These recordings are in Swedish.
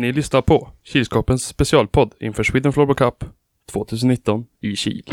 Ni lyssnar på Kilskapens specialpodd inför Sweden Floorball Cup 2019 i Kil.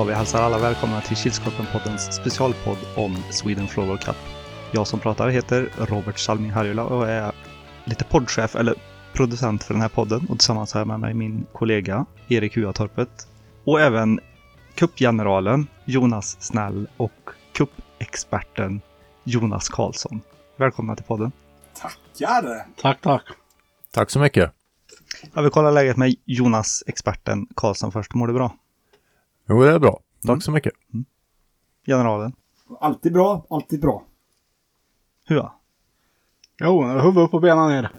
Ja, vi hälsar alla välkomna till Kilskorpen-poddens specialpodd om Sweden Floorball Cup. Jag som pratar heter Robert Salming Harjula och är lite poddchef eller producent för den här podden och tillsammans har jag med mig min kollega Erik Huatorpet och även kuppgeneralen Jonas Snäll och kuppexperten Jonas Karlsson. Välkomna till podden. Tackar! Tack, tack. Tack så mycket. Jag vill kolla läget med Jonas, experten Karlsson först. Mår du bra? Jo, det är bra. Tack Mm. så mycket. Generalen? Alltid bra, alltid bra. Hua? Jo, huvud upp och benen ner.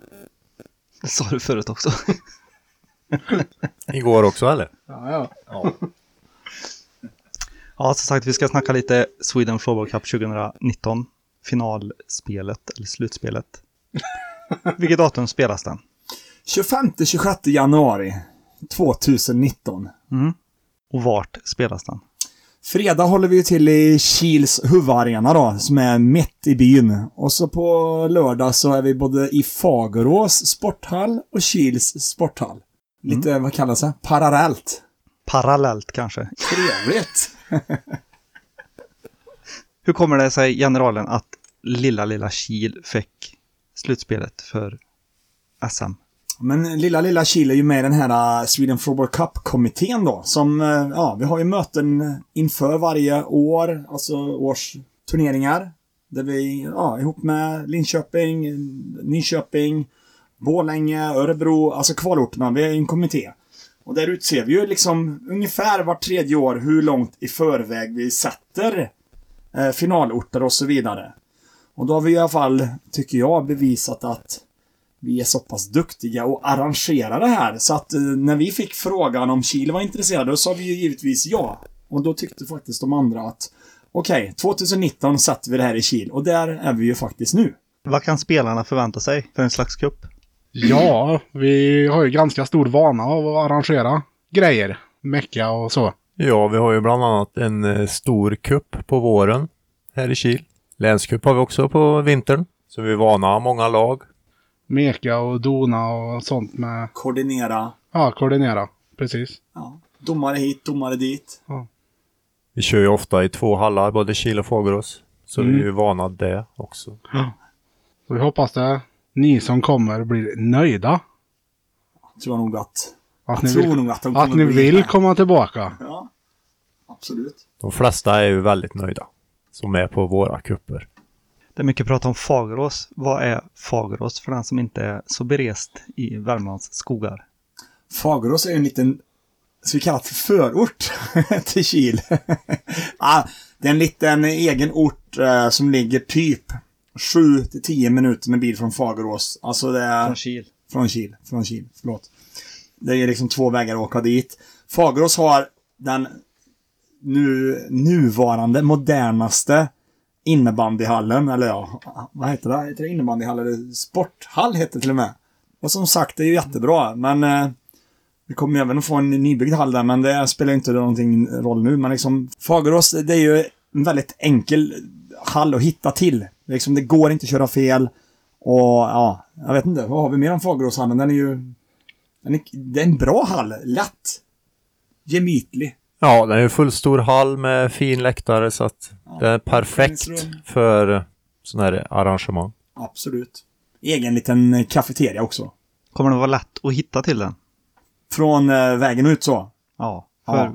Det sa du förut också. Igår också eller? Ja, ja. Ja, som sagt, vi ska snacka lite Sweden Floorball Cup 2019. Finalspelet, eller slutspelet. Vilket datum spelas den? 25-26 januari 2019. Och vart spelas den? Fredag håller vi till i Kils huvudarena då, som är mitt i byn. Och så på lördag så är vi både i Fagerås sporthall och Kils sporthall. Lite, vad kallas det? Parallellt. Parallellt kanske. Trevligt! Hur kommer det sig, generalen, att lilla, lilla Kil fick slutspelet för SM? Men lilla, lilla Kil är ju med i den här äh, Sweden Football Cup-kommittén då. Som, äh, ja, vi har ju möten inför varje år, alltså års turneringar. Där vi, ja, ihop med Linköping, Nyköping, Borlänge, Örebro, alltså kvalorterna. Vi är en kommitté. Och där utser vi ju liksom ungefär vart tredje år hur långt i förväg vi sätter eh, finalorter och så vidare. Och då har vi i alla fall, tycker jag, bevisat att vi är så pass duktiga och arrangerar det här. Så att eh, när vi fick frågan om Chile var intresserade, då sa vi ju givetvis ja. Och då tyckte faktiskt de andra att okej, 2019 sätter vi det här i Kil. Och där är vi ju faktiskt nu. Vad kan spelarna förvänta sig för en slags cup? ja, vi har ju ganska stor vana av att arrangera grejer. Mecka och så. Ja, vi har ju bland annat en eh, stor kupp på våren här i Kil. Länscup har vi också på vintern. Så vi är vana många lag. Meka och dona och sånt med, Koordinera. ja, koordinera. Precis. Ja. Domare hit, domare dit. Vi kör ju ofta i två hallar, både Kil och Fågerås. Så Mm. vi är ju vana det också. Så vi hoppas det ni som kommer blir nöjda. Tror jag nog att... Att ni tror vill, nog att att ni vill med. komma tillbaka. Ja. Absolut. De flesta är ju väldigt nöjda. Som är på våra kupper. Det är mycket prat om Fagerås. Vad är Fagerås för den som inte är så berest i Värmlands skogar? Fagerås är en liten, det för förort till Kil. ah, det är en liten egen ort eh, som ligger typ 7 till 10 minuter med bil från Fagerås. Alltså det är... Kil. Från Kil. Från Kil, förlåt. Det är liksom två vägar att åka dit. Fagerås har den nu, nuvarande, modernaste innebandyhallen, eller ja, vad heter det? Heter det innebandyhall eller sporthall heter det till och med. Och som sagt, det är ju jättebra, men eh, vi kommer även att få en nybyggd hall där, men det spelar inte någonting roll nu. Men liksom, Fagerås, det är ju en väldigt enkel hall att hitta till. Liksom, det går inte att köra fel. Och ja, jag vet inte, vad har vi mer än Fageråshallen? Den är ju... Den är, det är en bra hall, lätt. Gemytlig. Ja, det är en fullstor hall med fin läktare så att det är perfekt för sådana här arrangemang. Absolut. Egen liten kafeteria också. Kommer det vara lätt att hitta till den? Från eh, vägen ut så. Ja. För Ja.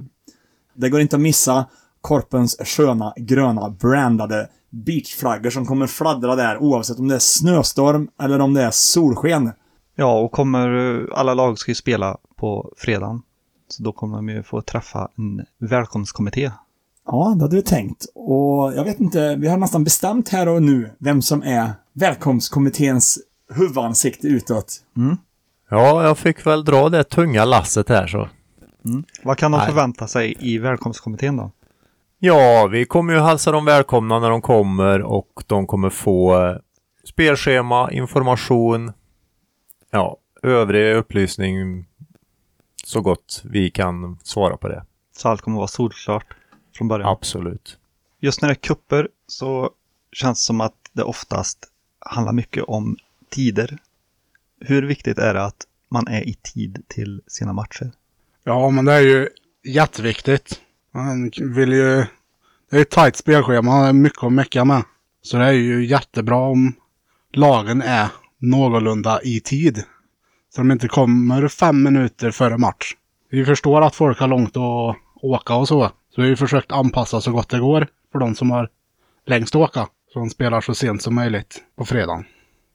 Det går inte att missa Korpens sköna gröna brandade beachflaggor som kommer fladdra där oavsett om det är snöstorm eller om det är solsken. Ja, och kommer eh, alla lag ska ju spela på fredagen. Så då kommer de ju få träffa en välkomstkommitté. Ja, det hade vi tänkt. Och jag vet inte, vi har nästan bestämt här och nu vem som är välkomstkommitténs huvudansikte utåt. Ja, jag fick väl dra det tunga lasset här så. Vad kan de Nej. förvänta sig i välkomstkommittén då? Ja, vi kommer ju hälsa dem välkomna när de kommer och de kommer få eh, spelschema, information, ja, övrig upplysning så gott vi kan svara på det. Så allt kommer vara solklart från början. Absolut. Just när det är kupper så känns det som att det oftast handlar mycket om tider. Hur viktigt är det att man är i tid till sina matcher? Ja, men det är ju jätteviktigt. Man vill ju... Det är ett tajt spelschema, det är mycket att mecka med. Så det är ju jättebra om lagen är någorlunda i tid. Så de inte kommer fem minuter före match. Vi förstår att folk har långt att åka och så. Så vi har ju försökt anpassa så gott det går för de som har längst att åka. Så de spelar så sent som möjligt på fredagen.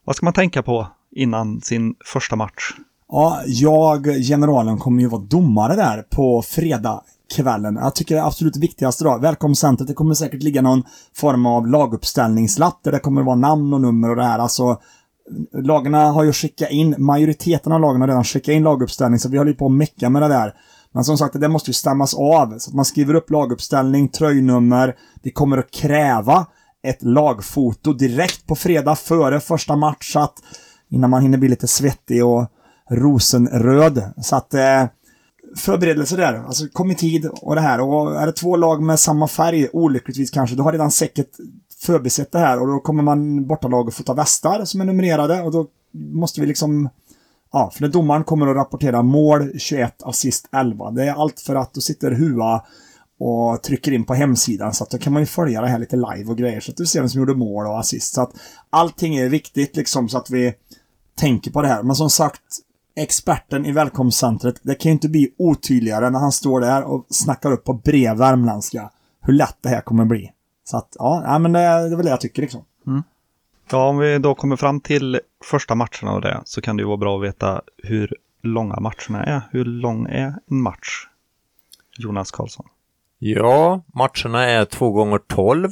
Vad ska man tänka på innan sin första match? Ja, jag, generalen, kommer ju vara domare där på fredag kvällen. Jag tycker det absolut viktigaste då, välkomstcentret, det kommer säkert ligga någon form av laguppställningslapp där det kommer vara namn och nummer och det här. Alltså, lagarna har ju skickat in, majoriteten av lagen har redan skickat in laguppställning, så vi håller ju på att mecka med det där. Men som sagt, det måste ju stämmas av. Så att man skriver upp laguppställning, tröjnummer. Vi kommer att kräva ett lagfoto direkt på fredag före första match, så att innan man hinner bli lite svettig och rosenröd. Så att eh, förberedelser där. Alltså kom i tid och det här. Och är det två lag med samma färg, olyckligtvis kanske, då har redan säkert förbisett det här och då kommer man bortalag och få ta västar som är numrerade och då måste vi liksom Ja, för när domaren kommer att rapportera mål 21, assist 11. Det är allt för att då sitter Hua och trycker in på hemsidan så att då kan man ju följa det här lite live och grejer så att du ser vem som gjorde mål och assist. Så att allting är viktigt liksom så att vi tänker på det här. Men som sagt, experten i välkomstcentret, det kan ju inte bli otydligare när han står där och snackar upp på bred värmländska hur lätt det här kommer bli. Så att, ja, nej, men det, det är väl det jag tycker liksom. Ja, om vi då kommer fram till första matcherna och det så kan det ju vara bra att veta hur långa matcherna är. Hur lång är en match? Jonas Karlsson. Ja, matcherna är två gånger 12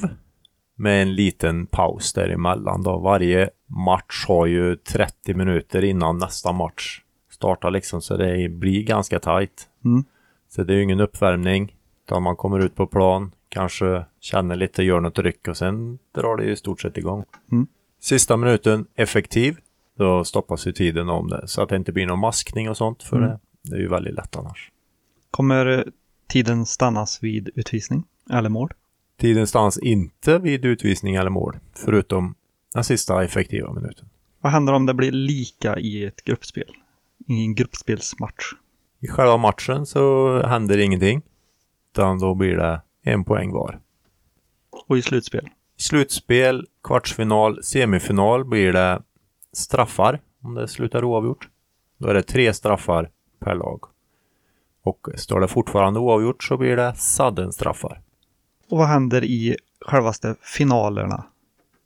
med en liten paus däremellan då. Varje match har ju 30 minuter innan nästa match startar liksom så det blir ganska tajt. Mm. Så det är ju ingen uppvärmning utan man kommer ut på plan, kanske känner lite, gör något ryck och sen drar det ju i stort sett igång. Mm. Sista minuten effektiv. Då stoppas ju tiden om det så att det inte blir någon maskning och sånt för Mm. det. Det är ju väldigt lätt annars. Kommer eh, tiden stannas vid utvisning eller mål? Tiden stannas inte vid utvisning eller mål, förutom den sista effektiva minuten. Vad händer om det blir lika i ett gruppspel? I en gruppspelsmatch? I själva matchen så händer ingenting, utan då blir det en poäng var. Och i slutspel? I slutspel, kvartsfinal, semifinal blir det straffar om det slutar oavgjort. Då är det tre straffar per lag. Och står det fortfarande oavgjort så blir det sudden straffar. Och vad händer i självaste finalerna?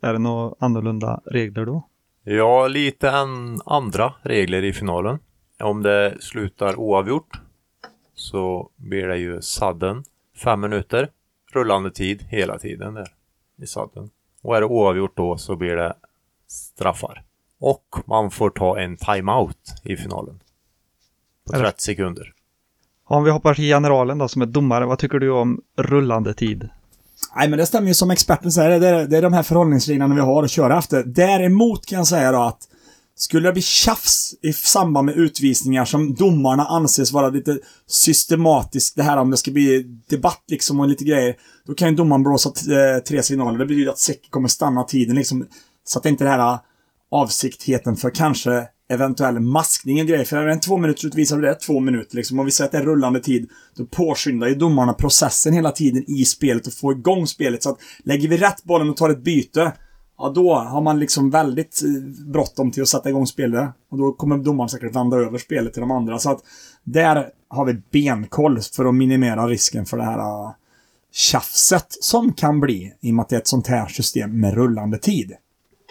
Är det några annorlunda regler då? Ja, lite an andra regler i finalen. Om det slutar oavgjort så blir det ju sudden fem minuter. Rullande tid hela tiden där i sudden. Och är det oavgjort då så blir det straffar. Och man får ta en timeout i finalen. På Är det- 30 sekunder. Om vi hoppar till generalen då som är domare, vad tycker du om rullande tid? Nej, men det stämmer ju som experten säger. Det är, det är de här förhållningsreglerna vi har att köra efter. Däremot kan jag säga då att skulle det bli tjafs i samband med utvisningar som domarna anses vara lite systematiskt, det här om det ska bli debatt liksom och lite grejer, då kan ju domaren blåsa eh, tre signaler. Det betyder att Säck kommer stanna tiden liksom. Så att det inte är den här eh, avsiktheten för kanske eventuell maskning och grejer. För är det en två minuter utvisar det är två minuter liksom. Om vi säger att det är rullande tid, då påskyndar ju domarna processen hela tiden i spelet och får igång spelet. Så att lägger vi rätt bollen och tar ett byte, ja då har man liksom väldigt eh, bråttom till att sätta igång spelet. Och då kommer domaren säkert vända över spelet till de andra. Så att där har vi benkoll för att minimera risken för det här eh, tjafset som kan bli i och med att det är ett sånt här system med rullande tid.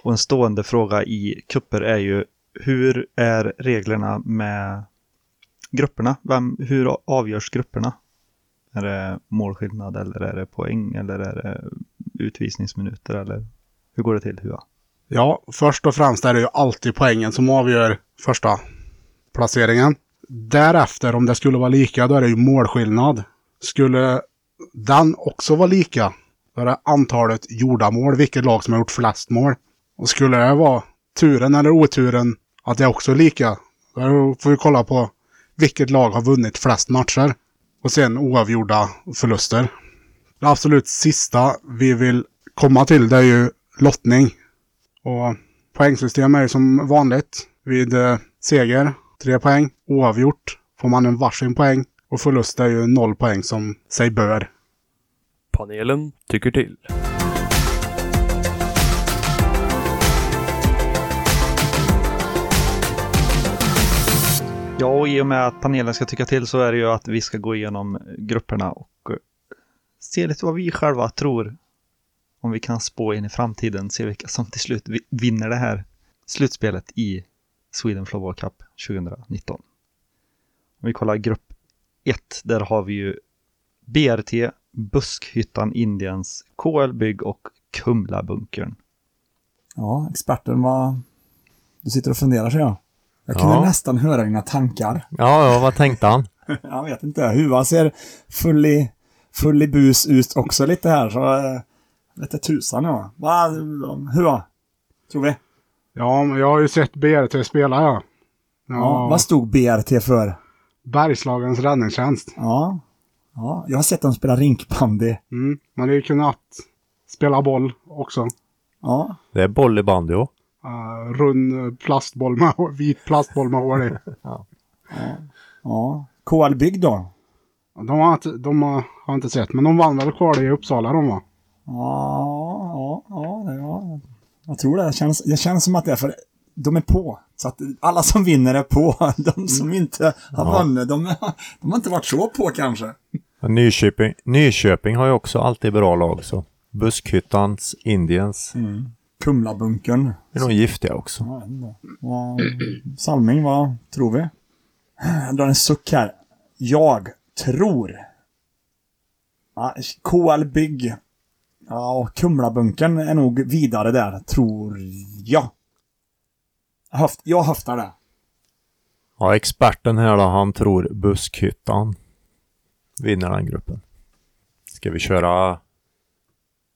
Och en stående fråga i kupper är ju hur är reglerna med grupperna? Vem, hur avgörs grupperna? Är det målskillnad eller är det poäng eller är det utvisningsminuter eller hur går det till? Hua? Ja, först och främst är det ju alltid poängen som avgör första placeringen. Därefter, om det skulle vara lika, då är det ju målskillnad. Skulle den också vara lika, då är det antalet gjorda mål, vilket lag som har gjort flest mål. Och skulle det vara turen eller oturen att det också är lika, då får vi kolla på vilket lag har vunnit flest matcher. Och sen oavgjorda förluster. Det absolut sista vi vill komma till det är ju lottning. Och poängsystem är som vanligt. Vid eh, seger, tre poäng. Oavgjort får man en varsin poäng. Och förlust är ju noll poäng som sig bör. Panelen tycker till. Ja, och i och med att panelen ska tycka till så är det ju att vi ska gå igenom grupperna och eh, se lite vad vi själva tror. Om vi kan spå in i framtiden, se vilka som till slut vi- vinner det här slutspelet i Sweden Floorball Cup 2019. Om vi kollar grupp 1, där har vi ju BRT, Buskhyttan Indiens, KL Bygg och Kumlabunkern. Ja, experten var... Du sitter och funderar ser jag. Jag kunde Ja. nästan höra dina tankar. Ja, ja, vad tänkte han? Jag vet inte. Huvan ser full i, full i bus ut också lite här. Så vet inte tusan ja. Va, Huva? Tror vi? Ja, men jag har ju sett BRT spela ja. Ja. ja Vad stod BRT för? Bergslagens räddningstjänst. Ja. ja. Jag har sett dem spela rinkbandy. Mm. Man hade ju kunnat spela boll också. Ja. Det är boll i bandy också. Uh, rund plastboll med vit plastboll med hål i. Ja. KL Bygg då? De har, inte, de har, har inte sett, men de vann väl kvar i Uppsala de va? Ja, ja, ja, ja. Jag tror det. Det känns, det känns som att det är för de är på. Så att alla som vinner är på. De som inte har Ja. vunnit, de, de har inte varit så på kanske. Nyköping, Nyköping har ju också alltid bra lag så. Buskhyttans, Indiens. Kumlabunkern. är nog giftiga också. Ja, jag. Vad- Salming, vad tror vi? Jag drar en suck här. Jag tror... Ja, KL Bygg. Ja, och Kumlabunkern är nog vidare där, tror jag. Höft, jag höftar det. Ja, experten här då, han tror Buskhyttan vinner den gruppen. Ska vi köra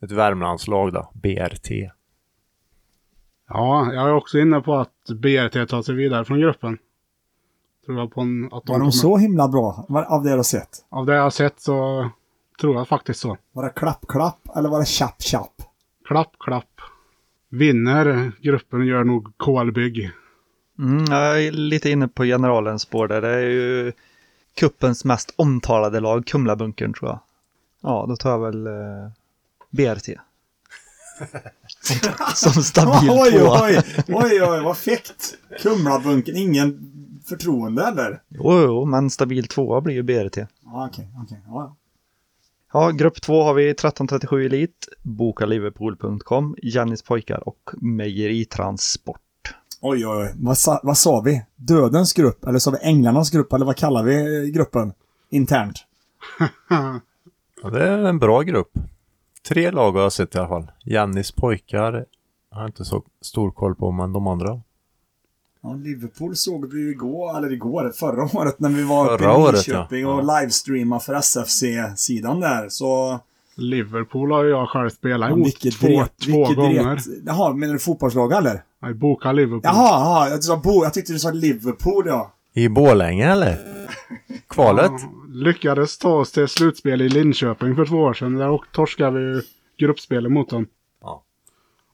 ett Värmlandslag då? BRT. Ja, jag är också inne på att BRT tar sig vidare från gruppen. Tror jag på en, att de Var kommer- de så himla bra? Var- Av det du har sett? Av det jag har sett så tror jag faktiskt så. Var det klapp-klapp eller var det tjapp-tjapp? Klapp, klapp. Vinner gruppen gör nog KL Bygg. Mm, jag är lite inne på generalens spår där. Det är ju kuppens mest omtalade lag, Kumlabunkern tror jag. Ja, då tar jag väl eh, BRT. Som, som stabil Oj, tvåa. oj, oj, oj, vad fegt! Kumlabunkern, ingen förtroende eller? Jo, jo, men stabil tvåa blir ju BRT. Ja, okej, okej. Ja, ja. Ja, grupp två har vi 1337 Elit, Bokaliverpool.com, Jannis pojkar och Mejeritransport. Oj, oj, oj. Vad sa, vad sa vi? Dödens grupp? Eller sa vi änglarnas grupp? Eller vad kallar vi eh, gruppen? Internt? Ja, det är en bra grupp. Tre lag har jag sett i alla fall. Jannis pojkar har jag inte så stor koll på, men de andra. Ja, Liverpool såg vi ju igår, eller igår, förra året när vi var uppe Förra i året, Nyköping ja. och Ja. livestreamade för SFC-sidan där. Så... Liverpool har ju jag själv spelat Ja, emot vilket två, dret, två gånger. dret. Jaha, menar du fotbollslag eller? Jag bokar Liverpool. Jaha, jaha jag, sa Bo, jag tyckte du sa Liverpool ja. I Borlänge eller? Kvalet? Ja, lyckades ta oss till slutspel i Linköping för två år sedan. Där och torskade vi gruppspelet mot dem. Ja.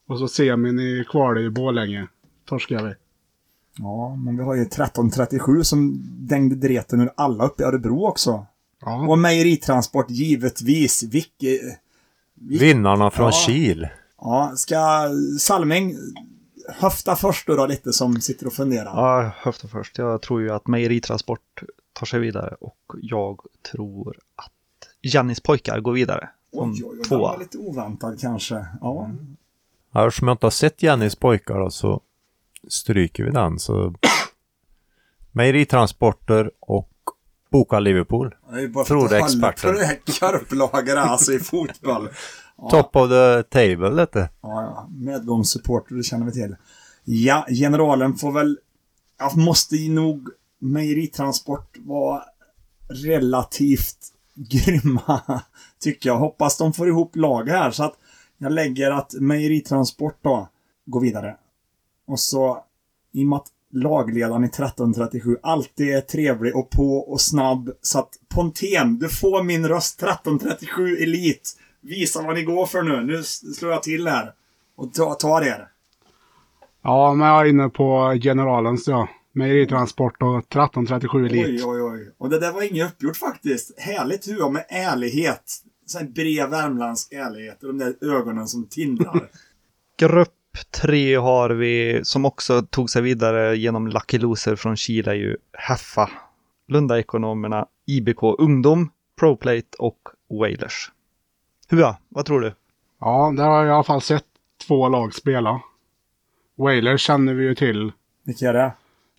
Och så semin i kvalet i Borlänge. Torskade vi. Ja, men vi har ju 1337 som dängde dreten ur alla uppe i Örebro också. Ja. Och mejeritransport givetvis. Vilket... Vinnarna från Ja. Kil. Ja, ska Salming höfta först då, då lite som sitter och funderar? Ja, höften först. Jag tror ju att Mejeritransport tar sig vidare och jag tror att Jannis pojkar går vidare. Som oj, oj, oj, tvåa. var lite oväntad kanske. Ja. Ja, Eftersom jag inte har sett Jannys pojkar då, så stryker vi den. Så Mejeritransporter och Boka Liverpool. Är Tror det experten. det här korplagret alltså i fotboll. Top of the table lite. Ja, ja. Medgångssupporter, det känner vi till. Ja, generalen får väl... Jag måste nog Mejeritransport var relativt grymma, tycker jag. Hoppas de får ihop lag här, så att jag lägger att Mejeritransport då går vidare. Och så, i och med att lagledaren i 1337 alltid är trevlig och på och snabb, så att Pontén, du får min röst 1337 Elit. Visa vad ni går för nu. Nu slår jag till här. Och ta, tar er. Ja, men jag är inne på generalens ja. Mejeritransport och 1337 Elit. Oj, oj, oj. Och det där var inget uppgjort faktiskt. Härligt hur med ärlighet. Sån bred värmländsk ärlighet och de där ögonen som tindrar. Grupp tre har vi, som också tog sig vidare genom Lucky Loser från Chile, är ju Heffa, Lundaekonomerna, IBK Ungdom, ProPlate och Wailers. Hua, vad tror du? Ja, där har jag i alla fall sett två lag spela. Whalers känner vi ju till. Vilka är det?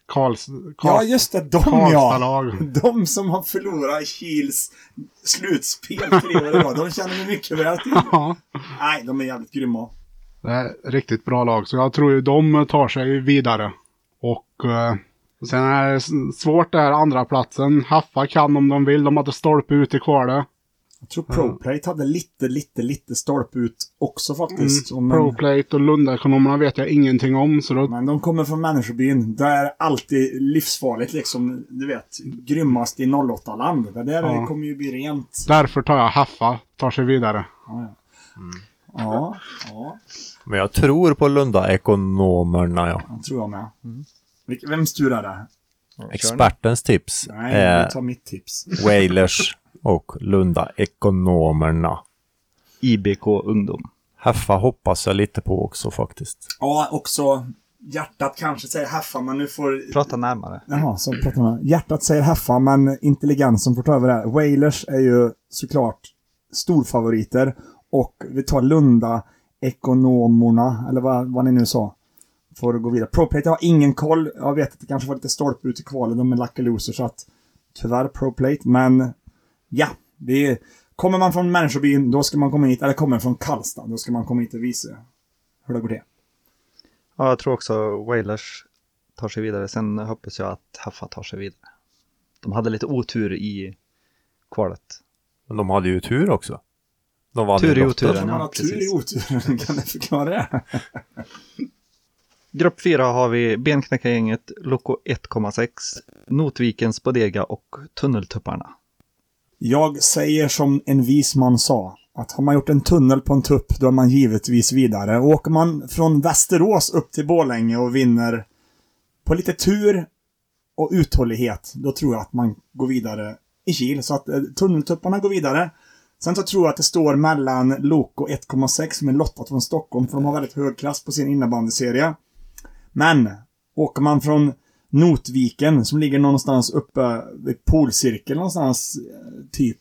Karls, Ja, Karls, just det. De ja. De som har förlorat Kils slutspel tre år i rad. De känner vi mycket väl till. Ja, Nej, de är jävligt grymma. Det är riktigt bra lag. Så jag tror ju de tar sig vidare. Och eh, sen är det svårt där andra platsen. Haffa kan om de vill. De hade stolpe ut i kvalet. Jag tror ProPlate hade lite, lite, lite stolpe ut också faktiskt. Mm. Men, ProPlate och Lundaekonomerna vet jag ingenting om. Så då, men de kommer från människobyn. Det är alltid livsfarligt liksom. Du vet, grymmast i 08-land. Det där Ja. kommer ju bli rent. därför tar jag Haffa. Tar sig vidare. Ja, ja. Ja, ja. Men jag tror på Lunda-ekonomerna, ja. det tror jag med. Vilk- Vems tur är det? Expertens tips Nej, är tar mitt tips. Wailers och Lunda-ekonomerna. IBK Ungdom. Heffa hoppas jag lite på också faktiskt. Ja, också hjärtat kanske säger Heffa, men nu får... Prata närmare. Jaha, så pratar man. Hjärtat säger Heffa, men intelligensen får ta över det. här. Wailers är ju såklart storfavoriter. Och vi tar Lunda, ekonomerna, eller vad, vad ni nu sa. Får gå vidare. ProPlate, jag har ingen koll. Jag vet att det kanske var lite stolpe ut i kvalet, de är lucky loser, så att tyvärr ProPlate, men ja, det är, kommer man från människobyn, då ska man komma hit, eller kommer från Karlstad, då ska man komma hit och visa hur det går till. Ja, jag tror också Wailers tar sig vidare. Sen hoppas jag att Heffa tar sig vidare. De hade lite otur i kvalet. Men de hade ju tur också. De vann Tur i oturen. Man ja, har tur i oturen, kan du förklara det? Grupp 4 har vi Benknäckargänget, Loco 1,6, Notvikens Bodega och Tunneltupparna. Jag säger som en vis man sa. Att har man gjort en tunnel på en tupp, då är man givetvis vidare. Och åker man från Västerås upp till Borlänge och vinner på lite tur och uthållighet, då tror jag att man går vidare i Kil. Så att eh, tunneltupparna går vidare. Sen så tror jag att det står mellan Loco 1,6 som är lottat från Stockholm, för de har väldigt hög klass på sin innebandyserie. Men, åker man från Notviken som ligger någonstans uppe vid polcirkeln någonstans, eh, typ,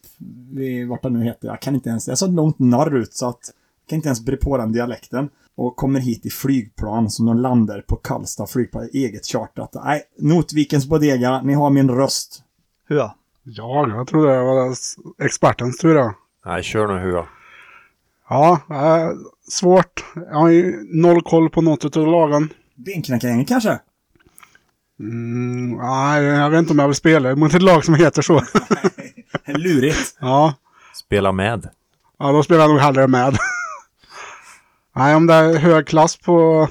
vid, vart det nu heter. Jag kan inte ens, jag är så långt norrut så att jag kan inte ens bre på den dialekten. Och kommer hit i flygplan som de landar på Karlstad flygplan, eget chartrat. Nej, Notvikens Bodega, ni har min röst. Hua? Ja, jag tror det var expertens tur ja. Nej, kör nu Hua. Ja, eh, svårt. Jag har ju noll koll på något av lagen. Benknäckargänget kanske? Mm, nej, jag vet inte om jag vill spela mot ett lag som heter så. Lurigt. ja, Spela med. ja, då spelar jag nog hellre med. nej, om det är hög klass på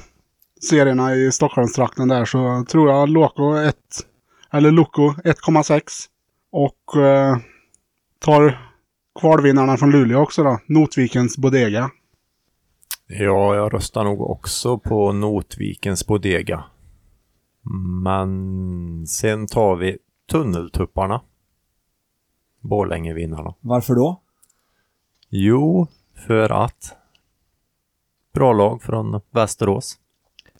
serierna i Stockholmstrakten där så tror jag Loco 1, eller Loco 1,6. Och eh, tar kvalvinnarna från Luleå också då. Notvikens Bodega. Ja, jag röstar nog också på Notvikens Bodega. Men sen tar vi Tunneltupparna. Borlängevinnarna. Varför då? Jo, för att bra lag från Västerås.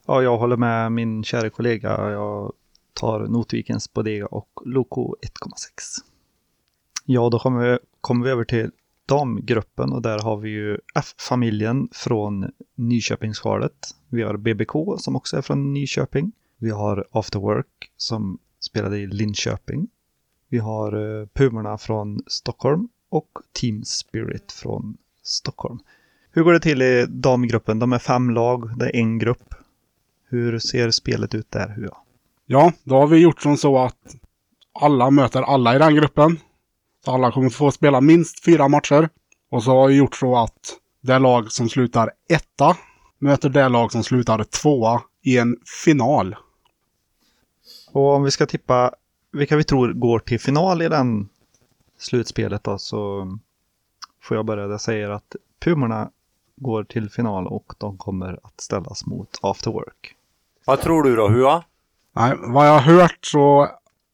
Ja, jag håller med min kära kollega. Jag tar Notvikens Bodega och Loco 1,6. Ja, då kommer vi, kommer vi över till damgruppen och där har vi ju F-familjen från Nyköpingsskalet. Vi har BBK som också är från Nyköping. Vi har After Work som spelade i Linköping. Vi har eh, Pumorna från Stockholm och Team Spirit från Stockholm. Hur går det till i damgruppen? De är fem lag, det är en grupp. Hur ser spelet ut där? Ja, då har vi gjort som så att alla möter alla i den gruppen. Så alla kommer få spela minst fyra matcher. Och så har vi gjort så att det lag som slutar etta möter det lag som slutar tvåa i en final. Och om vi ska tippa vilka vi tror går till final i den slutspelet då så får jag börja. Jag säger att Pumorna går till final och de kommer att ställas mot After Work. Vad tror du då, Hua? Nej, vad jag har hört så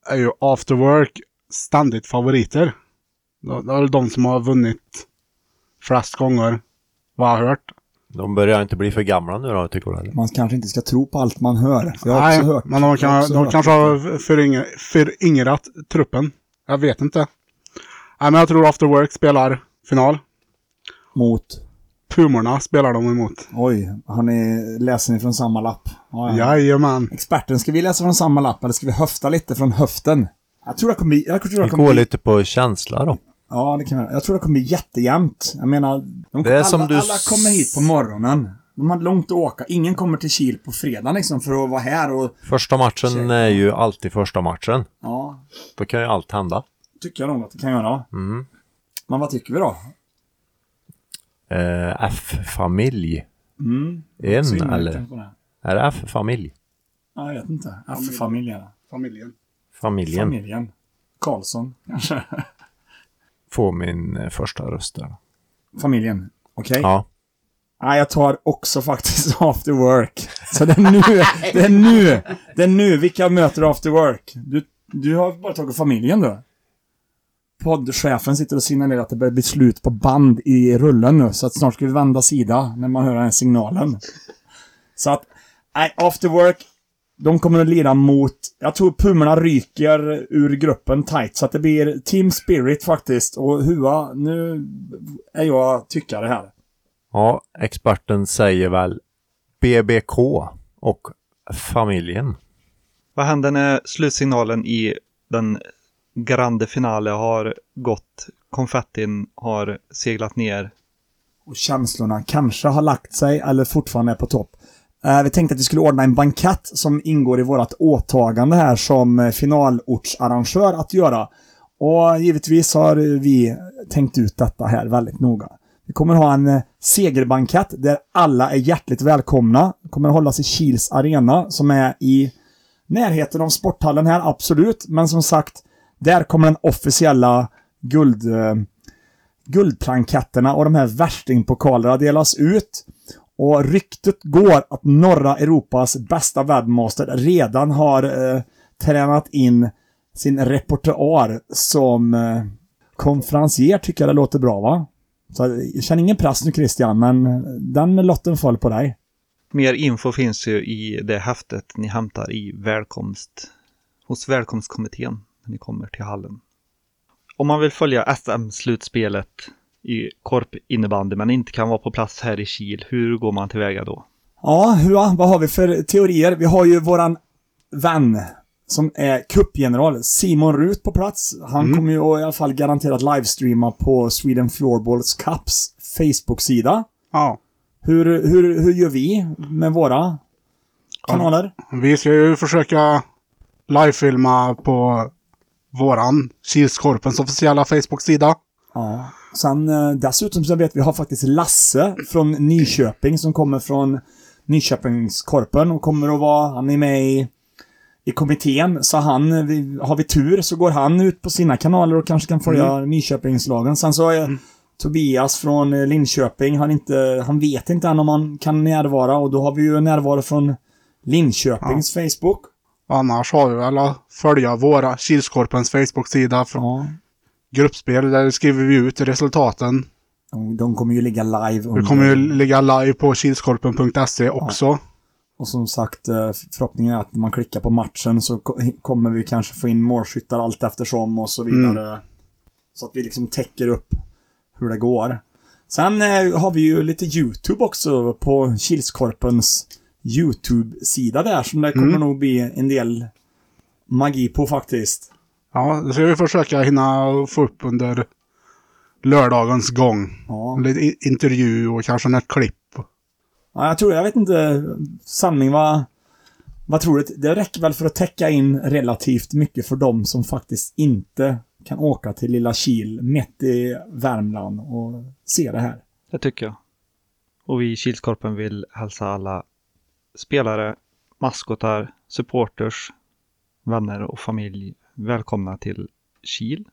är ju After Work ständigt favoriter. Det är de som har vunnit flest gånger, vad jag har hört. De börjar inte bli för gamla nu då, tycker du? Man kanske inte ska tro på allt man hör. Jag har Nej, också hört. men de, jag kan, också de hört. kanske har föryngrat, föryngrat truppen. Jag vet inte. Nej, men jag tror After Work spelar final. Mot... Pumorna spelar de emot. Oj, har ni, läser ni från samma lapp? Ja, ja. Jajamän. Experten, ska vi läsa från samma lapp eller ska vi höfta lite från höften? Jag tror det kommer bli... Jag tror det kommer går bli, lite på känsla då. Ja, det kan jag. Jag tror det kommer bli jättejämnt. Jag menar, de, Det är alla, som du alla kommer hit på morgonen. De har långt att åka. Ingen kommer till Kil på fredag liksom för att vara här och... Första matchen är ju alltid första matchen. Ja, Då kan ju allt hända. tycker jag nog att det kan göra. Mm. Men vad tycker vi då? Eh, F-familj. Mm. En eller? det. Är det F-familj? Ja, jag vet inte. F-familjen. Familjen. Familjen. Familjen. Karlsson, kanske. Får min eh, första röst där. Familjen. Okej. Ja. Nej, jag tar också faktiskt after work. Så det är nu, det är nu, det är nu. Vilka möter after work? Du, du har bara tagit familjen då? Poddchefen sitter och signalerar att det börjar bli slut på band i rullen nu, så att snart ska vi vända sida när man hör den här signalen. Så att, nej, after work, de kommer att lira mot, jag tror Pumorna ryker ur gruppen tight, så att det blir Team Spirit faktiskt. Och Hua, nu är jag tyckare här. Ja, experten säger väl BBK och familjen. Vad händer när slutsignalen i den grande finale har gått? Konfettin har seglat ner. och känslorna kanske har lagt sig eller fortfarande är på topp. Eh, vi tänkte att vi skulle ordna en bankett som ingår i vårt åtagande här som eh, finalortsarrangör att göra. Och givetvis har vi tänkt ut detta här väldigt noga. Vi kommer ha en eh, segerbankett där alla är hjärtligt välkomna. Det kommer att hållas i Kils arena som är i närheten av sporthallen här, absolut. Men som sagt, där kommer den officiella guld... Guldplanketterna och de här värstingpokalerna delas ut. Och ryktet går att norra Europas bästa webmaster redan har eh, tränat in sin repertoar som eh, konferencier tycker jag det låter bra va? Så eh, jag känner ingen press nu Christian, men eh, den lotten föll på dig. Mer info finns ju i det häftet ni hämtar i välkomst hos välkomstkommittén när ni kommer till hallen. Om man vill följa SM-slutspelet i korp innebandy men inte kan vara på plats här i Kil, hur går man tillväga då? Ja, Hua, vad har vi för teorier? Vi har ju våran vän som är cupgeneral, Simon Rut på plats. Han kommer ju i alla fall garanterat livestreama på Sweden Floorballs Cups Facebook-sida. Ja. Hur, hur, hur gör vi med våra kanaler? Vi ska ju försöka livefilma på våran Kilskorpens officiella Facebook-sida. Ja. Sen eh, dessutom så vet vi har faktiskt Lasse från Nyköping som kommer från Nyköpingskorpen och kommer att vara, han är med i, i kommittén. Så han, vi, har vi tur så går han ut på sina kanaler och kanske kan följa Nyköpingslagen. Sen så är Tobias från eh, Linköping, han, inte, han vet inte än om han kan närvara och då har vi ju närvaro från Linköpings Facebook. Annars har vi väl att följa våra Kilskorpens Facebook-sida från Ja. Gruppspel. Där skriver vi ut resultaten. De, de kommer ju ligga live. Under- kommer ju ligga live på kilskorpen.se också. Och som sagt, eh, förhoppningen är att man klickar på matchen så ko- kommer vi kanske få in målskyttar allt eftersom och så vidare. Så att vi liksom täcker upp hur det går. Sen eh, har vi ju lite YouTube också på Kilskorpens YouTube-sida där som det kommer nog bli en del magi på faktiskt. Ja, det ska vi försöka hinna få upp under lördagens gång. Ja. Lite intervju och kanske något klipp. ja, jag tror, jag vet inte, sanning vad, Vad tror du? Det räcker väl för att täcka in relativt mycket för de som faktiskt inte kan åka till lilla Kil mitt i Värmland och se det här. Det tycker jag. Och vi i Kilskorpen vill hälsa alla spelare, maskotar, supporters, vänner och familj välkomna till Kil,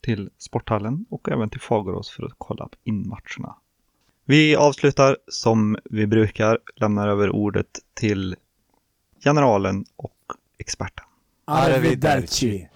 till Sporthallen och även till Fagerås för att kolla in matcherna. Vi avslutar som vi brukar, lämnar över ordet till generalen och experten. Arrivederci!